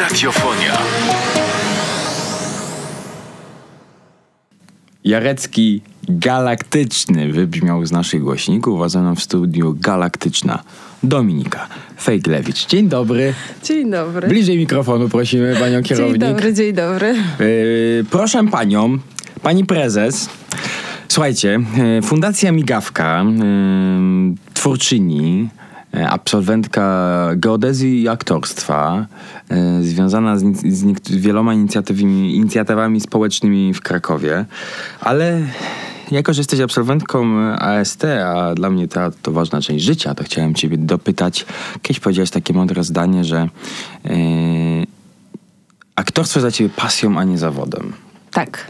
Radiofonia. Jarecki galaktyczny wybrzmiał z naszych głośników, a mną w studiu galaktyczna Dominika Fejglewicz. Dzień dobry. Dzień dobry. Bliżej mikrofonu prosimy panią kierownik. Dzień dobry, dzień dobry. Yy, proszę panią, pani prezes. Słuchajcie, yy, Fundacja Migawka, yy, twórczyni, yy, absolwentka geodezji i aktorstwa, yy, związana z, z wieloma inicjatywami, inicjatywami społecznymi w Krakowie, ale jako, że jesteś absolwentką AST, a dla mnie teatr to ważna część życia, to chciałem ciebie dopytać. Kiedyś powiedziałeś takie mądre zdanie, że yy, aktorstwo jest dla ciebie pasją, a nie zawodem. Tak.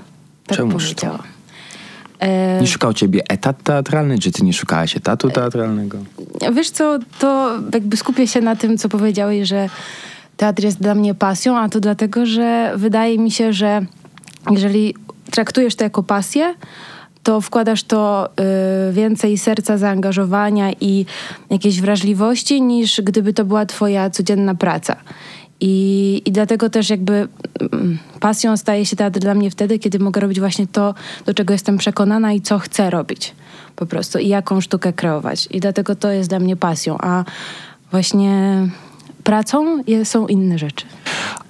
Tak Czemuż to? powiedziała. E, Nie szukał ciebie etat teatralny, czy ty nie szukałaś etatu teatralnego? wiesz co, to jakby skupię się na tym, co powiedziałeś, że teatr jest dla mnie pasją, a to dlatego, że wydaje mi się, że jeżeli traktujesz to jako pasję, to wkładasz to y, więcej serca, zaangażowania i jakiejś wrażliwości, niż gdyby to była twoja codzienna praca. I, I dlatego też jakby mm, pasją staje się teatr dla mnie wtedy, kiedy mogę robić właśnie to, do czego jestem przekonana i co chcę robić po prostu i jaką sztukę kreować. I dlatego to jest dla mnie pasją, a właśnie pracą są inne rzeczy.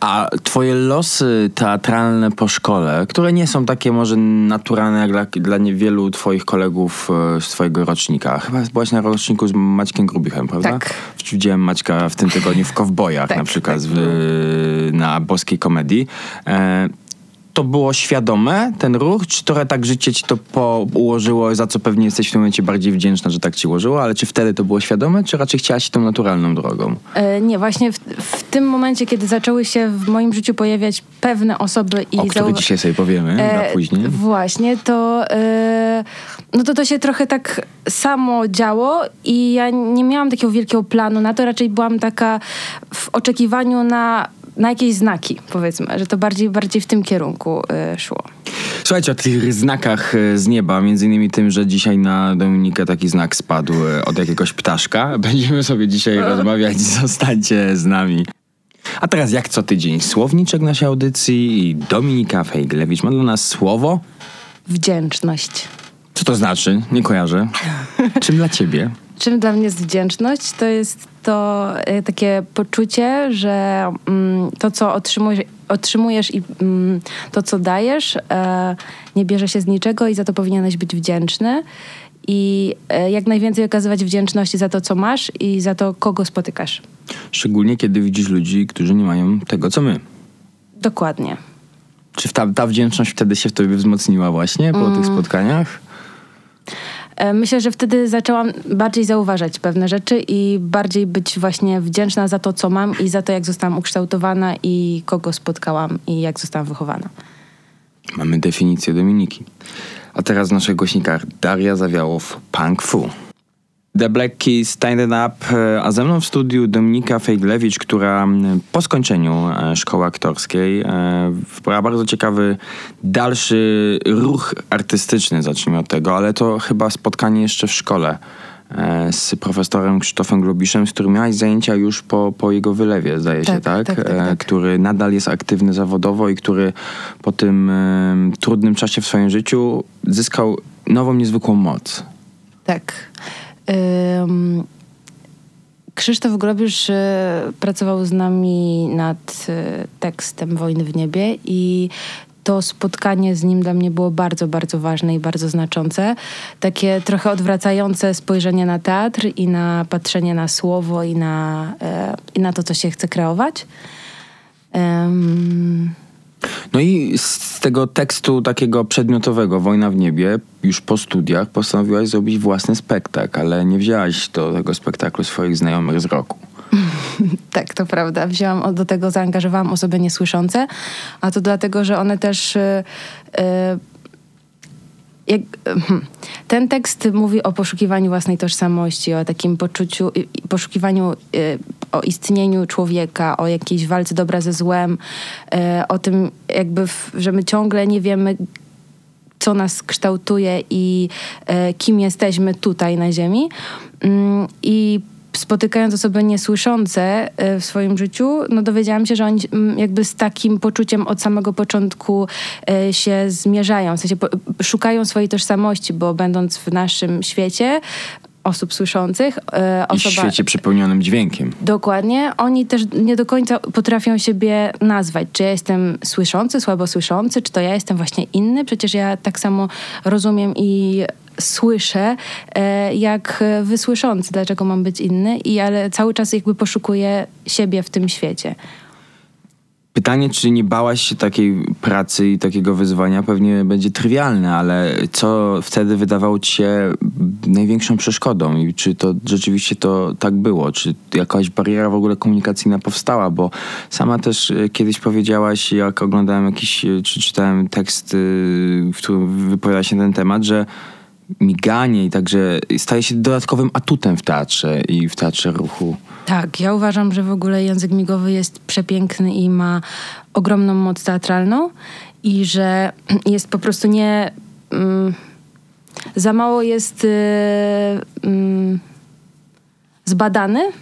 A twoje losy teatralne po szkole, które nie są takie może naturalne jak dla, dla niewielu twoich kolegów e, z twojego rocznika. Chyba byłaś na roczniku z Maćkiem Grubichem, prawda? Tak. Widziałem Maćka w tym tygodniu w Kowbojach Tak, na przykład tak. w, na boskiej komedii. E, to było świadome, ten ruch? Czy trochę tak życie ci to po ułożyło, za co pewnie jesteś w tym momencie bardziej wdzięczna, że tak ci ułożyło, ale czy wtedy to było świadome, czy raczej chciałaś tą naturalną drogą? E, nie, właśnie w, w tym momencie, kiedy zaczęły się w moim życiu pojawiać pewne osoby i o których dzisiaj sobie powiemy E, na później. Właśnie, to, e, no to to się trochę tak samo działo i ja nie miałam takiego wielkiego planu na to, raczej byłam taka w oczekiwaniu na, na jakieś znaki, powiedzmy, że to bardziej, bardziej w tym kierunku e, szło. Słuchajcie, o tych znakach e, z nieba, między innymi tym, że dzisiaj na Dominikę taki znak spadł e, od jakiegoś ptaszka. Będziemy sobie dzisiaj rozmawiać, zostańcie z nami. A teraz jak co tydzień słowniczek naszej audycji i Dominika Fejglewicz ma dla nas słowo. Wdzięczność. Co to znaczy? Nie kojarzę. Czym dla ciebie? Czym dla mnie jest wdzięczność? To jest to e, takie poczucie, że mm, to, co otrzymujesz, otrzymujesz i mm, to, co dajesz, e, nie bierze się z niczego i za to powinieneś być wdzięczny. I e, jak najwięcej okazywać wdzięczności za to, co masz i za to, kogo spotykasz. Szczególnie kiedy widzisz ludzi, którzy nie mają tego, co my. Dokładnie. Czy ta, ta wdzięczność wtedy się w tobie wzmocniła właśnie po tych spotkaniach? E, Myślę, że wtedy zaczęłam bardziej zauważać pewne rzeczy i bardziej być właśnie wdzięczna za to, co mam i za to, jak zostałam ukształtowana i kogo spotkałam i jak zostałam wychowana. Mamy definicję Dominiki. A teraz w naszych głośnikach Daria Zawiałow, Punk Fu. The Black Keys, It Up, e, a ze mną w studiu Dominika Fejglewicz, która po skończeniu e, szkoły aktorskiej e, wybrała bardzo ciekawy dalszy ruch artystyczny, zacznijmy od tego, ale to chyba spotkanie jeszcze w szkole z profesorem Krzysztofem Globiszem, z którym miałaś zajęcia już po, po jego wylewie, zdaje się, Tak, tak? tak, tak, tak. który nadal jest aktywny zawodowo i który po tym trudnym czasie w swoim życiu zyskał nową, niezwykłą moc. Tak. Krzysztof Grobisz y, pracował z nami nad y, tekstem Wojny w niebie i to spotkanie z nim dla mnie było bardzo, bardzo ważne i bardzo znaczące. Takie trochę odwracające spojrzenie na teatr i na patrzenie na słowo i na, e, i na to, co się chce kreować. Ym, No i z tego tekstu takiego przedmiotowego, Wojna w niebie, już po studiach postanowiłaś zrobić własny spektakl, ale nie wzięłaś do tego spektaklu swoich znajomych z roku. Tak, to prawda. Wzięłam do tego, zaangażowałam osoby niesłyszące, a to dlatego, że one też. y, y, jak, hmm, ten tekst mówi o poszukiwaniu własnej tożsamości, o takim poczuciu, poszukiwaniu, y, o istnieniu człowieka, o jakiejś walce dobra ze złem, y, o tym, jakby, że my ciągle nie wiemy, co nas kształtuje i e, kim jesteśmy tutaj na Ziemi. Mm, I spotykając osoby niesłyszące e, w swoim życiu, no dowiedziałam się, że oni mm, jakby z takim poczuciem od samego początku e, się zmierzają, w sensie szukają swojej tożsamości, bo będąc w naszym świecie osób słyszących, e, I w osoba... świecie przepełnionym dźwiękiem. Dokładnie. Oni też nie do końca potrafią siebie nazwać. Czy ja jestem słyszący, słabo słyszący, czy to ja jestem właśnie inny? Przecież ja tak samo rozumiem i słyszę, e, jak wy słyszący, dlaczego mam być inny, i ale cały czas jakby poszukuję siebie w tym świecie. Pytanie, czy nie bałaś się takiej pracy i takiego wyzwania, pewnie będzie trywialne, ale co wtedy wydawało ci się największą przeszkodą i czy to rzeczywiście to tak było? Czy jakaś bariera w ogóle komunikacyjna powstała? Bo sama też e, kiedyś powiedziałaś, jak oglądałem jakiś, e, czy czytałem tekst, w którym wypowiada się na ten temat, że miganie i także staje się dodatkowym atutem w teatrze i w teatrze ruchu. Tak, ja uważam, że w ogóle język migowy jest przepiękny i ma ogromną moc teatralną i że jest po prostu nie... Mm, za mało jest y, mm, zbadany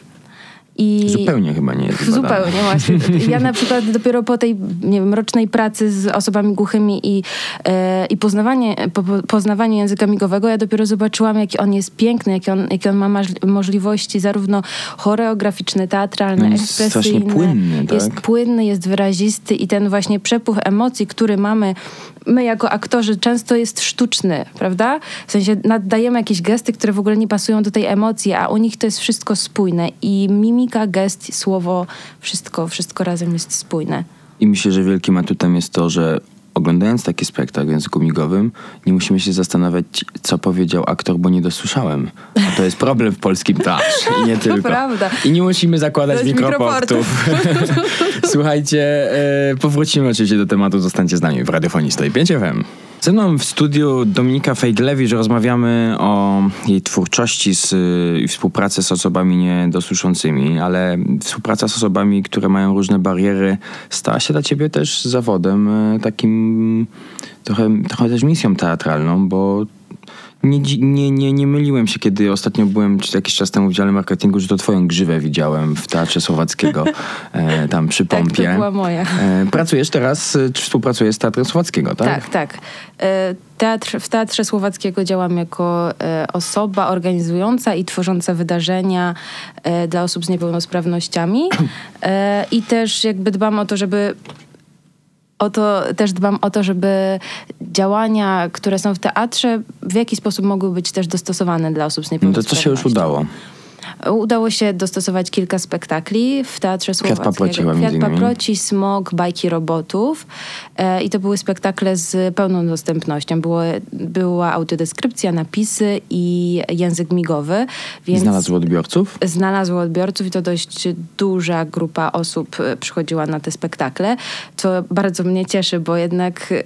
i Zupełnie chyba nie jest. Zupełnie, właśnie. Ja na przykład dopiero po tej, nie wiem, rocznej pracy z osobami głuchymi i, e, i poznawanie, po, poznawanie języka migowego, ja dopiero zobaczyłam, jaki on jest piękny, jakie on, jakie on ma możliwości zarówno choreograficzne, teatralne, No jest ekspresyjne. płynny, tak? Jest płynny, jest wyrazisty i ten właśnie przepływ emocji, który mamy my jako aktorzy, często jest sztuczny, prawda? W sensie naddajemy jakieś gesty, które w ogóle nie pasują do tej emocji, a u nich to jest wszystko spójne i mimika, gest, słowo, wszystko, wszystko razem jest spójne. I myślę, że wielkim atutem jest to, że oglądając taki spektakl w języku migowym, nie musimy się zastanawiać, co powiedział aktor, bo nie dosłyszałem. A to jest problem w polskim teatrze i nie tylko. prawda. I nie musimy zakładać jest mikroportów. Słuchajcie, e, powrócimy oczywiście do tematu, zostańcie z nami w Radiofonii 105 FM. Ze mną w studiu Dominika Fejglewicz. Rozmawiamy o jej twórczości z, i współpracy z osobami niedosłyszącymi, ale współpraca z osobami, które mają różne bariery, stała się dla ciebie też zawodem e, takim trochę, trochę też misją teatralną, bo nie, nie, nie, nie myliłem się, kiedy ostatnio byłem czy jakiś czas temu w dziale marketingu, że to twoją grzywę widziałem w Teatrze Słowackiego, e, tam przy Tak, to pompie. była moja. E, pracujesz teraz, e, czy współpracujesz z Teatrem Słowackiego, tak? Tak, tak. E, Teatr, w Teatrze Słowackiego działam jako e, osoba organizująca i tworząca wydarzenia e, dla osób z niepełnosprawnościami i też jakby dbam o to, żeby o to, też dbam o to, żeby działania, które są w teatrze, w jakiś sposób mogły być też dostosowane dla osób z No to niepełnosprawnością. co się już udało? Udało się dostosować kilka spektakli w Teatrze Słowackiego. paproci chyba między Kwiat paproci, smog, bajki robotów. E, I to były spektakle z pełną dostępnością. Było, była audiodeskrypcja, napisy i język migowy. Więc znalazł odbiorców? znalazło odbiorców i to dość duża grupa osób e, przychodziła na te spektakle, co bardzo mnie cieszy, bo jednak e,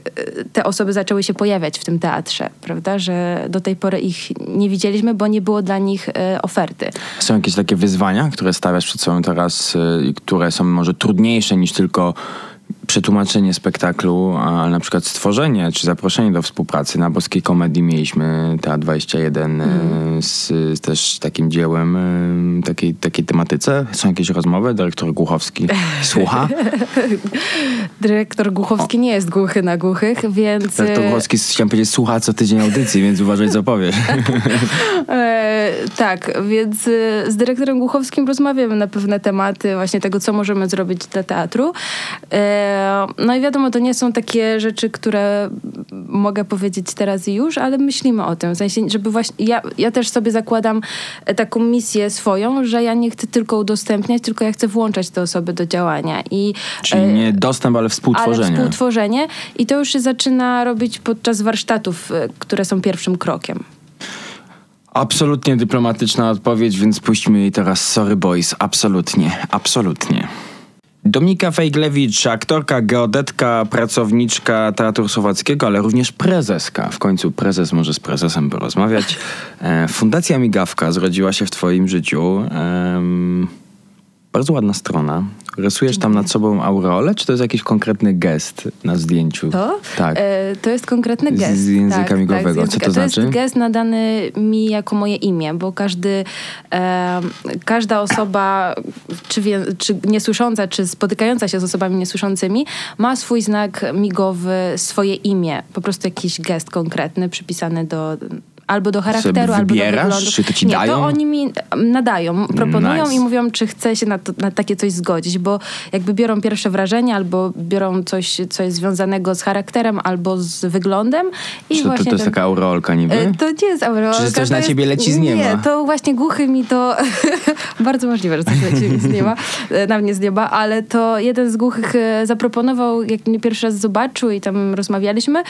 te osoby zaczęły się pojawiać w tym teatrze, prawda, że do tej pory ich nie widzieliśmy, bo nie było dla nich e, oferty. Są jakieś takie wyzwania, które stawiasz przed sobą teraz y, które są może trudniejsze niż tylko przetłumaczenie spektaklu, a na przykład stworzenie czy zaproszenie do współpracy. Na Boskiej Komedii mieliśmy Teatr 21 y, z, z też takim dziełem, y, takiej, takiej tematyce. Są jakieś rozmowy? Dyrektor Głuchowski słucha? Dyrektor Głuchowski nie jest głuchy na głuchych, więc... Dyrektor Głuchowski, chciałem powiedzieć, słucha co tydzień audycji, więc uważaj co powiesz. E, tak, więc e, z dyrektorem Głuchowskim rozmawiamy na pewne tematy właśnie tego, co możemy zrobić dla teatru. E, no i wiadomo, to nie są takie rzeczy, które mogę powiedzieć teraz i już, ale myślimy o tym. W sensie, żeby właśnie... Ja, ja też sobie zakładam e, taką misję swoją, że ja nie chcę tylko udostępniać, tylko ja chcę włączać te osoby do działania. I, Czyli e, nie dostęp, ale współtworzenie. ale współtworzenie i to już się zaczyna robić podczas warsztatów, e, które są pierwszym krokiem. Absolutnie dyplomatyczna odpowiedź, więc puśćmy jej teraz Sorry Boys. Absolutnie, absolutnie. Dominika Fejglewicz, aktorka, geodetka, pracowniczka Teatru Słowackiego, ale również prezeska. W końcu prezes może z prezesem porozmawiać. E, Fundacja Migawka zrodziła się w twoim życiu. Bardzo ładna strona. Rysujesz tam nad sobą aureolę, czy to jest jakiś konkretny gest na zdjęciu? To? Tak. E, to jest konkretny Z- gest. z języka tak, migowego. Tak, z Co języka. to to znaczy? jest gest nadany mi jako moje imię, bo każdy, e, każda osoba, czy, wie, czy niesłysząca, czy spotykająca się z osobami niesłyszącymi, ma swój znak migowy, swoje imię. Po prostu jakiś gest konkretny przypisany do albo do charakteru, albo do wyglądu. czy to ci Nie, dają? to oni mi nadają, proponują Nice. i mówią, czy chce się na, to, na takie coś zgodzić, bo jakby biorą pierwsze wrażenie, albo biorą coś, co jest związanego z charakterem, albo z wyglądem. I Czy to, to, właśnie to jest ten- taka aureolka niby? E, To nie jest aureolka. Czy coś to na jest- ciebie leci z nieba? Nie, to właśnie głuchy mi to... bardzo możliwe, że coś leci z nieba, e, na mnie z nieba, ale to jeden z głuchych e, zaproponował, jak mnie pierwszy raz zobaczył i tam rozmawialiśmy,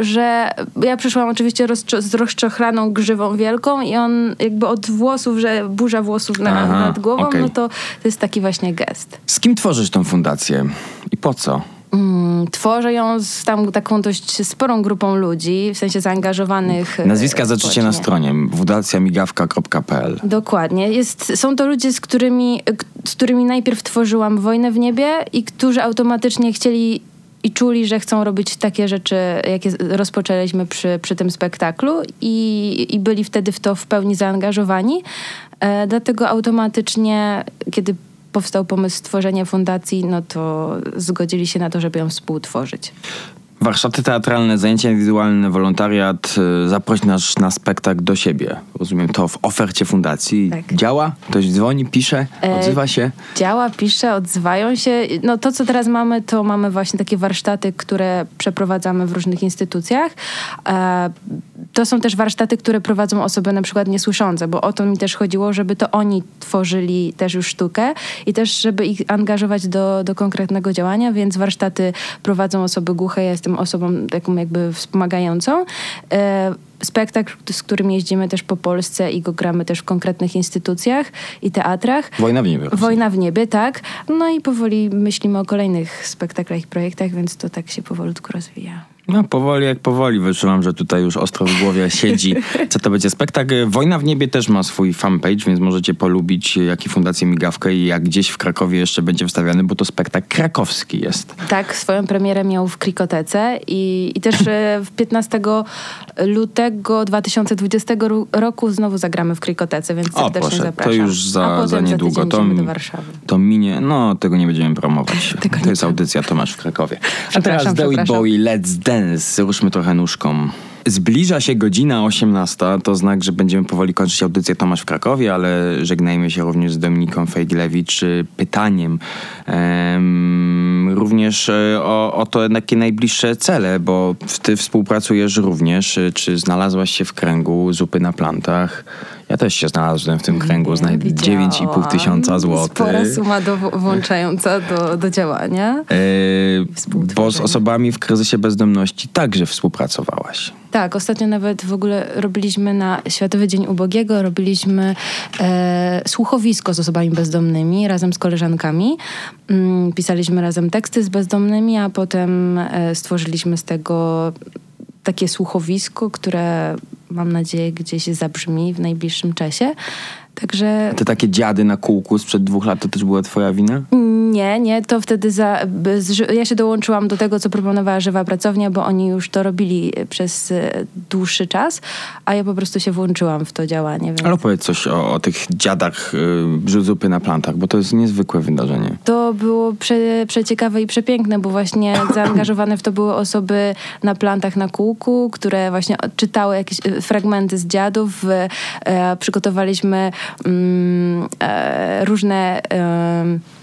że ja przyszłam oczywiście rozczo- rozczochraną grzywą wielką i on jakby od włosów, że burza włosów na, Aha, nad głową, okej. no to to jest taki właśnie gest. Z kim tworzysz tą fundację i po co? Mm, Tworzę ją z tam taką dość sporą grupą ludzi, w sensie zaangażowanych. e, Nazwiska zaczycie na stronie fundacjamigawka.pl Dokładnie. Jest, są to ludzie, z którymi, k- z którymi najpierw tworzyłam Wojnę w niebie i którzy automatycznie chcieli i czuli, że chcą robić takie rzeczy, jakie rozpoczęliśmy przy, przy tym spektaklu i, i byli wtedy w to w pełni zaangażowani. E, dlatego automatycznie, kiedy powstał pomysł stworzenia fundacji, no to zgodzili się na to, żeby ją współtworzyć. Warsztaty teatralne, zajęcia indywidualne, wolontariat, y, zaproś nas na spektakl do siebie. Rozumiem to w ofercie fundacji. Tak. Działa? Ktoś dzwoni, pisze, E, odzywa się? Działa, pisze, odzywają się. No to, co teraz mamy, to mamy właśnie takie warsztaty, które przeprowadzamy w różnych instytucjach. E, to są też warsztaty, które prowadzą osoby na przykład niesłyszące, bo o to mi też chodziło, żeby to oni tworzyli też już sztukę i też, żeby ich angażować do, do konkretnego działania, więc warsztaty prowadzą osoby głuche. Ja jestem osobą taką jakby wspomagającą. E, spektakl, z którym jeździmy też po Polsce i go gramy też w konkretnych instytucjach i teatrach. Wojna w niebie. Wojna w niebie, tak. No i powoli myślimy o kolejnych spektaklach i projektach, więc to tak się powolutku rozwija. No powoli jak powoli wyczułam, że tutaj już ostro w głowie siedzi, co to będzie spektakl. Wojna w niebie też ma swój fanpage, więc możecie polubić jak i Fundację Migawkę i jak gdzieś w Krakowie jeszcze będzie wstawiany, bo to spektakl krakowski jest. Tak, swoją premierę miał w Krikotece i, i też e, w 15 lutego 2020 ro- roku znowu zagramy w Krikotece, więc O serdecznie proszę, to zapraszam. już A za, za niedługo. To, do Warszawy. to minie, no tego nie będziemy promować. Tego to jest audycja Tomasz w Krakowie. A teraz David. Bowie, Let's Dance. Ruszmy trochę nóżką. Zbliża się godzina 18, to znak, że będziemy powoli kończyć audycję Tomasz w Krakowie, ale żegnajmy się również z Dominiką Fejglewicz y, pytaniem em, również e, o, o to takie najbliższe cele, bo ty współpracujesz również. y, Czy znalazłaś się w kręgu zupy na plantach? Ja też się znalazłem w tym kręgu, znajdę 9,5 tysiąca złotych. Spora suma do, włączająca do, do działania. E, bo z osobami w kryzysie bezdomności także współpracowałaś. Tak, ostatnio nawet w ogóle robiliśmy na Światowy Dzień Ubogiego, robiliśmy e, słuchowisko z osobami bezdomnymi razem z koleżankami. Mm, pisaliśmy razem teksty z bezdomnymi, a potem e, stworzyliśmy z tego takie słuchowisko, które mam nadzieję gdzieś zabrzmi w najbliższym czasie. Także Te takie dziady na kółku sprzed dwóch lat to też była twoja wina? Nie, nie, to wtedy za, ja się dołączyłam do tego, co proponowała Żywa Pracownia, bo oni już to robili przez e, dłuższy czas, a ja po prostu się włączyłam w to działanie. Więc Ale opowiedz coś o, o tych dziadach y, zupy na plantach, bo to jest niezwykłe wydarzenie. To było prze, przeciekawe i przepiękne, bo właśnie zaangażowane w to były osoby na plantach na kółku, które właśnie czytały jakieś e, fragmenty z dziadów. E, e, przygotowaliśmy mm, e, różne... E,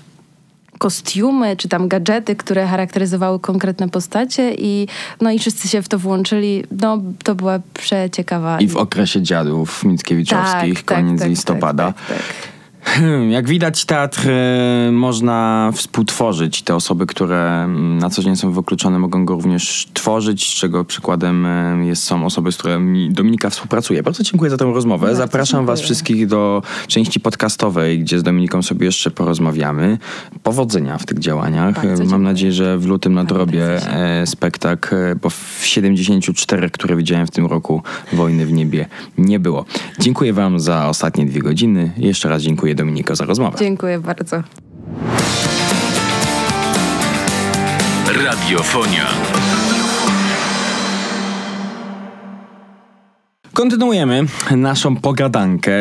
kostiumy, czy tam gadżety, które charakteryzowały konkretne postacie i no i wszyscy się w to włączyli. No, to była przeciekawa. I w okresie dziadów Mickiewiczowskich, koniec listopada. Tak, tak, tak. Hmm, Jak widać, teatr e, można współtworzyć. Te osoby, które mm, na co dzień są wykluczone, mogą go również tworzyć, z czego przykładem e, jest, są osoby, z którymi Dominika współpracuje. Bardzo dziękuję za tę rozmowę. Bardzo Zapraszam Was dziękuję. wszystkich do części podcastowej, gdzie z Dominiką sobie jeszcze porozmawiamy. Powodzenia w tych działaniach. Bardzo Mam dziękuję. nadzieję, że w lutym nadrobię e, spektakl, bo w 74, które widziałem w tym roku, Wojny w niebie nie było. Dziękuję Wam za ostatnie dwie godziny. Jeszcze raz dziękuję dziękuję Dominiko za rozmowę. Dziękuję bardzo. Radiofonia. Kontynuujemy naszą pogadankę.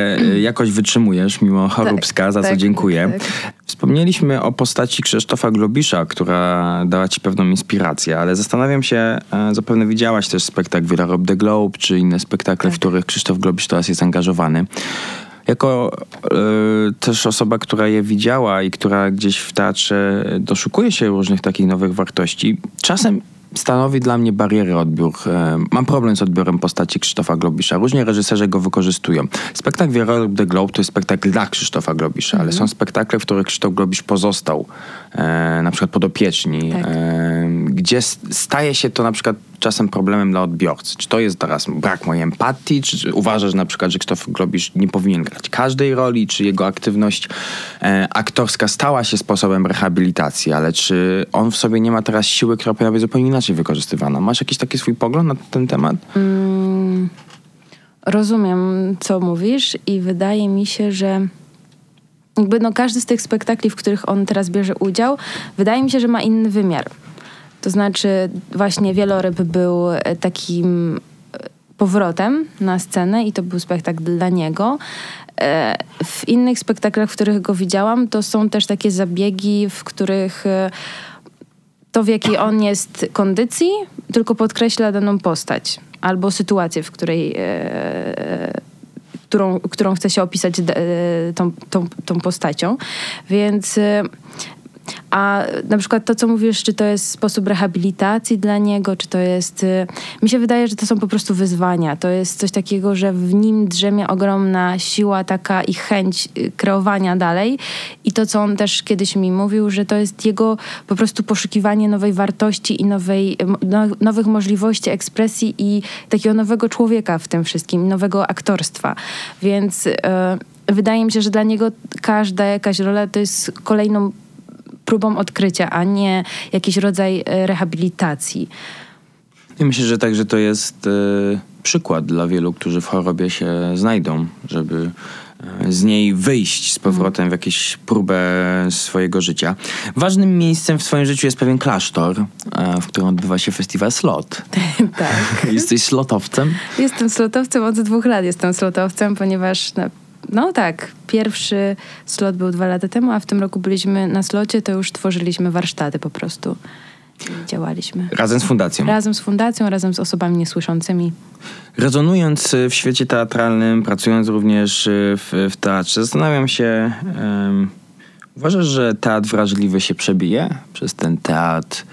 Jakoś wytrzymujesz mimo choróbska, tak, za co tak, dziękuję. Tak. Wspomnieliśmy o postaci Krzysztofa Globisza, która dała ci pewną inspirację, ale zastanawiam się, e, zapewne widziałaś też spektakl Villa Rob the Globe, czy inne spektakle, tak. w których Krzysztof Globisz teraz jest angażowany. Jako y, też osoba, która je widziała i która gdzieś w teatrze doszukuje się różnych takich nowych wartości, czasem stanowi dla mnie barierę odbiór. E, mam problem z odbiorem postaci Krzysztofa Globisza. Różnie reżyserzy go wykorzystują. Spektakl Wierold the Globe to jest spektakl dla Krzysztofa Globisza, ale mhm. są spektakle, w których Krzysztof Globisz pozostał, e, na przykład podopieczni, tak. e, gdzie staje się to na przykład czasem problemem dla odbiorcy. Czy to jest teraz brak mojej empatii, czy uważasz na przykład, że Krzysztof Globisz nie powinien grać każdej roli, czy jego aktywność e, aktorska stała się sposobem rehabilitacji, ale czy on w sobie nie ma teraz siły, która powinna być zupełnie inaczej wykorzystywana? Masz jakiś taki swój pogląd na ten temat? Mm, rozumiem, co mówisz i wydaje mi się, że jakby no każdy z tych spektakli, w których on teraz bierze udział, wydaje mi się, że ma inny wymiar. To znaczy właśnie Wieloryb był e, takim e, powrotem na scenę i to był spektakl dla niego. E, w innych spektaklach, w których go widziałam, to są też takie zabiegi, w których to, w jakiej on jest kondycji, tylko podkreśla daną postać albo sytuację, w której którą, którą chce się opisać tą, tą, tą postacią. Więc a na przykład to, co mówisz, czy to jest sposób rehabilitacji dla niego, czy to jest. Y, mi się wydaje, że to są po prostu wyzwania. To jest coś takiego, że w nim drzemie ogromna siła taka i chęć y, kreowania dalej. I to, co on też kiedyś mi mówił, że to jest jego po prostu poszukiwanie nowej wartości i nowej, no, nowych możliwości ekspresji i takiego nowego człowieka w tym wszystkim, nowego aktorstwa. Więc. Yy, wydaje mi się, że dla niego każda jakaś rola to jest kolejną próbą odkrycia, a nie jakiś rodzaj e, rehabilitacji. Ja myślę, że także to jest e, przykład dla wielu, którzy w chorobie się znajdą, żeby e, z niej wyjść z powrotem w jakąś próbę swojego życia. Ważnym miejscem w swoim życiu jest pewien klasztor, w którym odbywa się festiwal Slot. tak. Jesteś slotowcem? Jestem slotowcem od dwóch lat. Jestem slotowcem, ponieważ na no tak, pierwszy slot był dwa lata temu, a w tym roku byliśmy na slocie, to już tworzyliśmy warsztaty po prostu. Działaliśmy. Razem z fundacją. Razem z fundacją, razem z osobami niesłyszącymi. Rezonując w świecie teatralnym, pracując również w, w teatrze, zastanawiam się, um, uważasz, że teatr wrażliwy się przebije przez ten teatr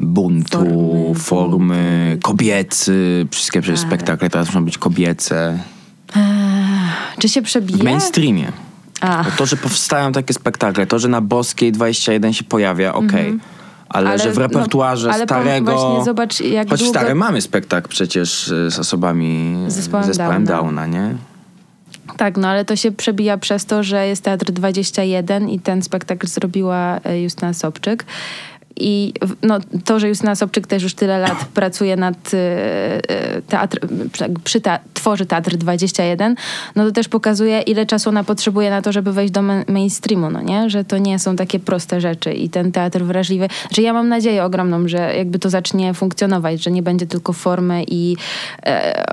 buntu, formy, formy kobiecy, wszystkie przecież tak. spektakle teraz muszą być kobiece. Czy się przebije? W mainstreamie. To, że powstają takie spektakle, to, że na Boskiej 21 się pojawia, okej. Okay. Mm -hmm. Ale, ale, że w no, repertuarze no, starego. Właśnie zobacz, jak choć długo... stary mamy spektakl przecież y, z osobami z zespołem, zespołem Downa. Downa, nie? Tak, no ale to się przebija przez to, że jest Teatr 21 i ten spektakl zrobiła y, Justyna Sobczyk. I no, to, że Justyna Sobczyk też już tyle lat pracuje nad y, y, teatr, przy te, tworzy Teatr 21, no to też pokazuje, ile czasu ona potrzebuje na to, żeby wejść do mainstreamu, no nie? Że to nie są takie proste rzeczy i ten teatr wrażliwy. Znaczy ja mam nadzieję ogromną, że jakby to zacznie funkcjonować, że nie będzie tylko formy i, e,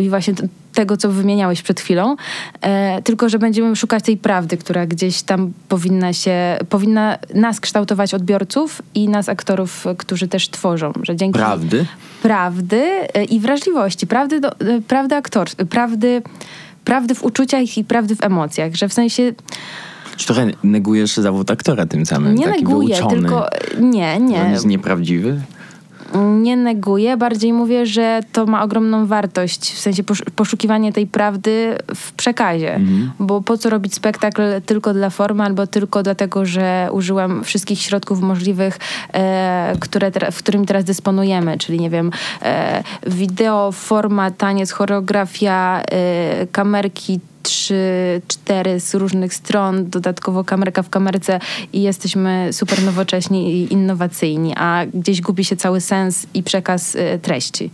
i właśnie tego, co wymieniałeś przed chwilą, e, tylko że będziemy szukać tej prawdy, która gdzieś tam powinna się, powinna nas kształtować odbiorców i nas aktorów, którzy też tworzą. Że dzięki prawdy? Prawdy e, i wrażliwości, prawdy, do, e, prawdy aktorskiej, prawdy, prawdy w uczuciach i prawdy w emocjach, że w sensie... Czy trochę negujesz zawód aktora tym samym? Nie neguję, tylko nie, nie. On jest nieprawdziwy? Nie neguję, bardziej mówię, że to ma ogromną wartość, w sensie poszukiwanie tej prawdy w przekazie. Mhm. Bo po co robić spektakl tylko dla formy, albo tylko dlatego, że użyłam wszystkich środków możliwych, e, które w którym teraz dysponujemy, czyli nie wiem, e, wideo, forma, taniec, choreografia, e, kamerki, trzy, cztery z różnych stron, dodatkowo kamerka w kamerce i jesteśmy super nowocześni i innowacyjni, a gdzieś gubi się cały sens i przekaz y, treści.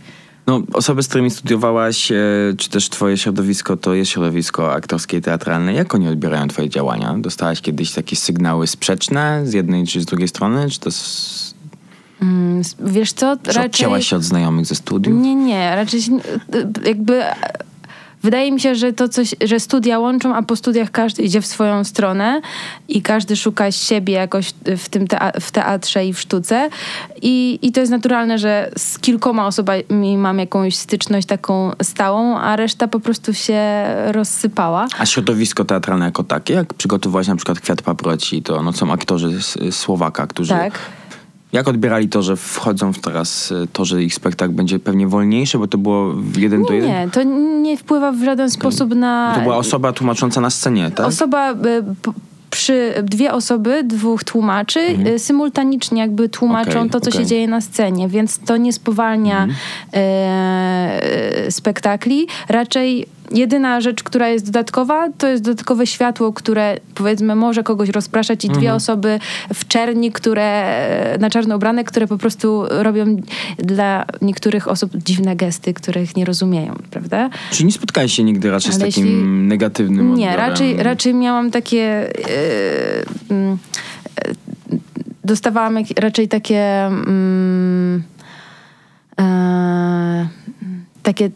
No, osoby, z którymi studiowałaś, e, czy też twoje środowisko, to jest środowisko aktorskie i teatralne. Jak oni odbierają twoje działania? Dostałaś kiedyś takie sygnały sprzeczne z jednej czy z drugiej strony? Czy to s- Mm, Wiesz co, czy raczej... się od znajomych ze studiów? Nie, nie, raczej się, y, jakby wydaje mi się, że to coś, że studia łączą, a po studiach każdy idzie w swoją stronę i każdy szuka siebie jakoś w tym tea- w teatrze i w sztuce I, i to jest naturalne, że z kilkoma osobami mam jakąś styczność taką stałą, a reszta po prostu się rozsypała. A środowisko teatralne jako takie, jak przygotowałaś na przykład Kwiat Paproci, to no, są aktorzy z z Słowaka, którzy... Tak. Jak odbierali to, że wchodzą w teraz e, to, że ich spektakl będzie pewnie wolniejszy, bo to było jeden do Nie, jeden? nie, to nie wpływa w żaden sposób na... To była osoba tłumacząca na scenie, tak? Osoba y, przy dwie osoby, dwóch tłumaczy, y, symultanicznie jakby tłumaczą Mhm. Okej, to, co okej. się dzieje na scenie, więc to nie spowalnia Mhm. e, spektakli. Raczej jedyna rzecz, która jest dodatkowa, to jest dodatkowe światło, które powiedzmy może kogoś rozpraszać i dwie Mhm. osoby w czerni, które na czarno ubrane, które po prostu robią dla niektórych osób dziwne gesty, których nie rozumieją, prawda? Czy nie spotkałeś się nigdy raczej z Ale takim jeśli- negatywnym Nie, raczej, raczej miałam takie. mm, e, dostawałam jak, raczej takie. mm, e, takie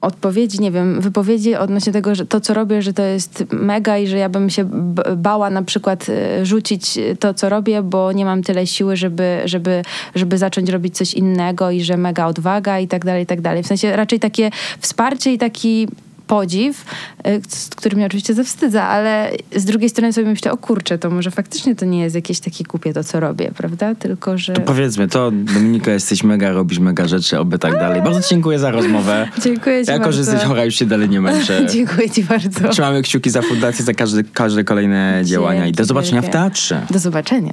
odpowiedzi, nie wiem, wypowiedzi odnośnie tego, że to, co robię, że to jest mega i że ja bym się bała na przykład e, rzucić to, co robię, bo nie mam tyle siły, żeby, żeby, żeby zacząć robić coś innego i że mega odwaga i tak dalej, i tak dalej. W sensie raczej takie wsparcie i taki podziw, y, z którym mnie oczywiście zawstydza, ale z drugiej strony sobie myślę, o kurczę, to może faktycznie to nie jest jakieś takie kupie to, co robię, prawda? Tylko, że... To powiedzmy, to Dominika, jesteś mega, robisz mega rzeczy, oby tak dalej. Bardzo dziękuję za rozmowę. Dziękuję ci Jako, bardzo. że jesteś chora, już się dalej nie męczę. Dziękuję ci bardzo. Trzymamy kciuki za fundację, za każde, każde kolejne działania i do zobaczenia w wielkie. teatrze. Do zobaczenia.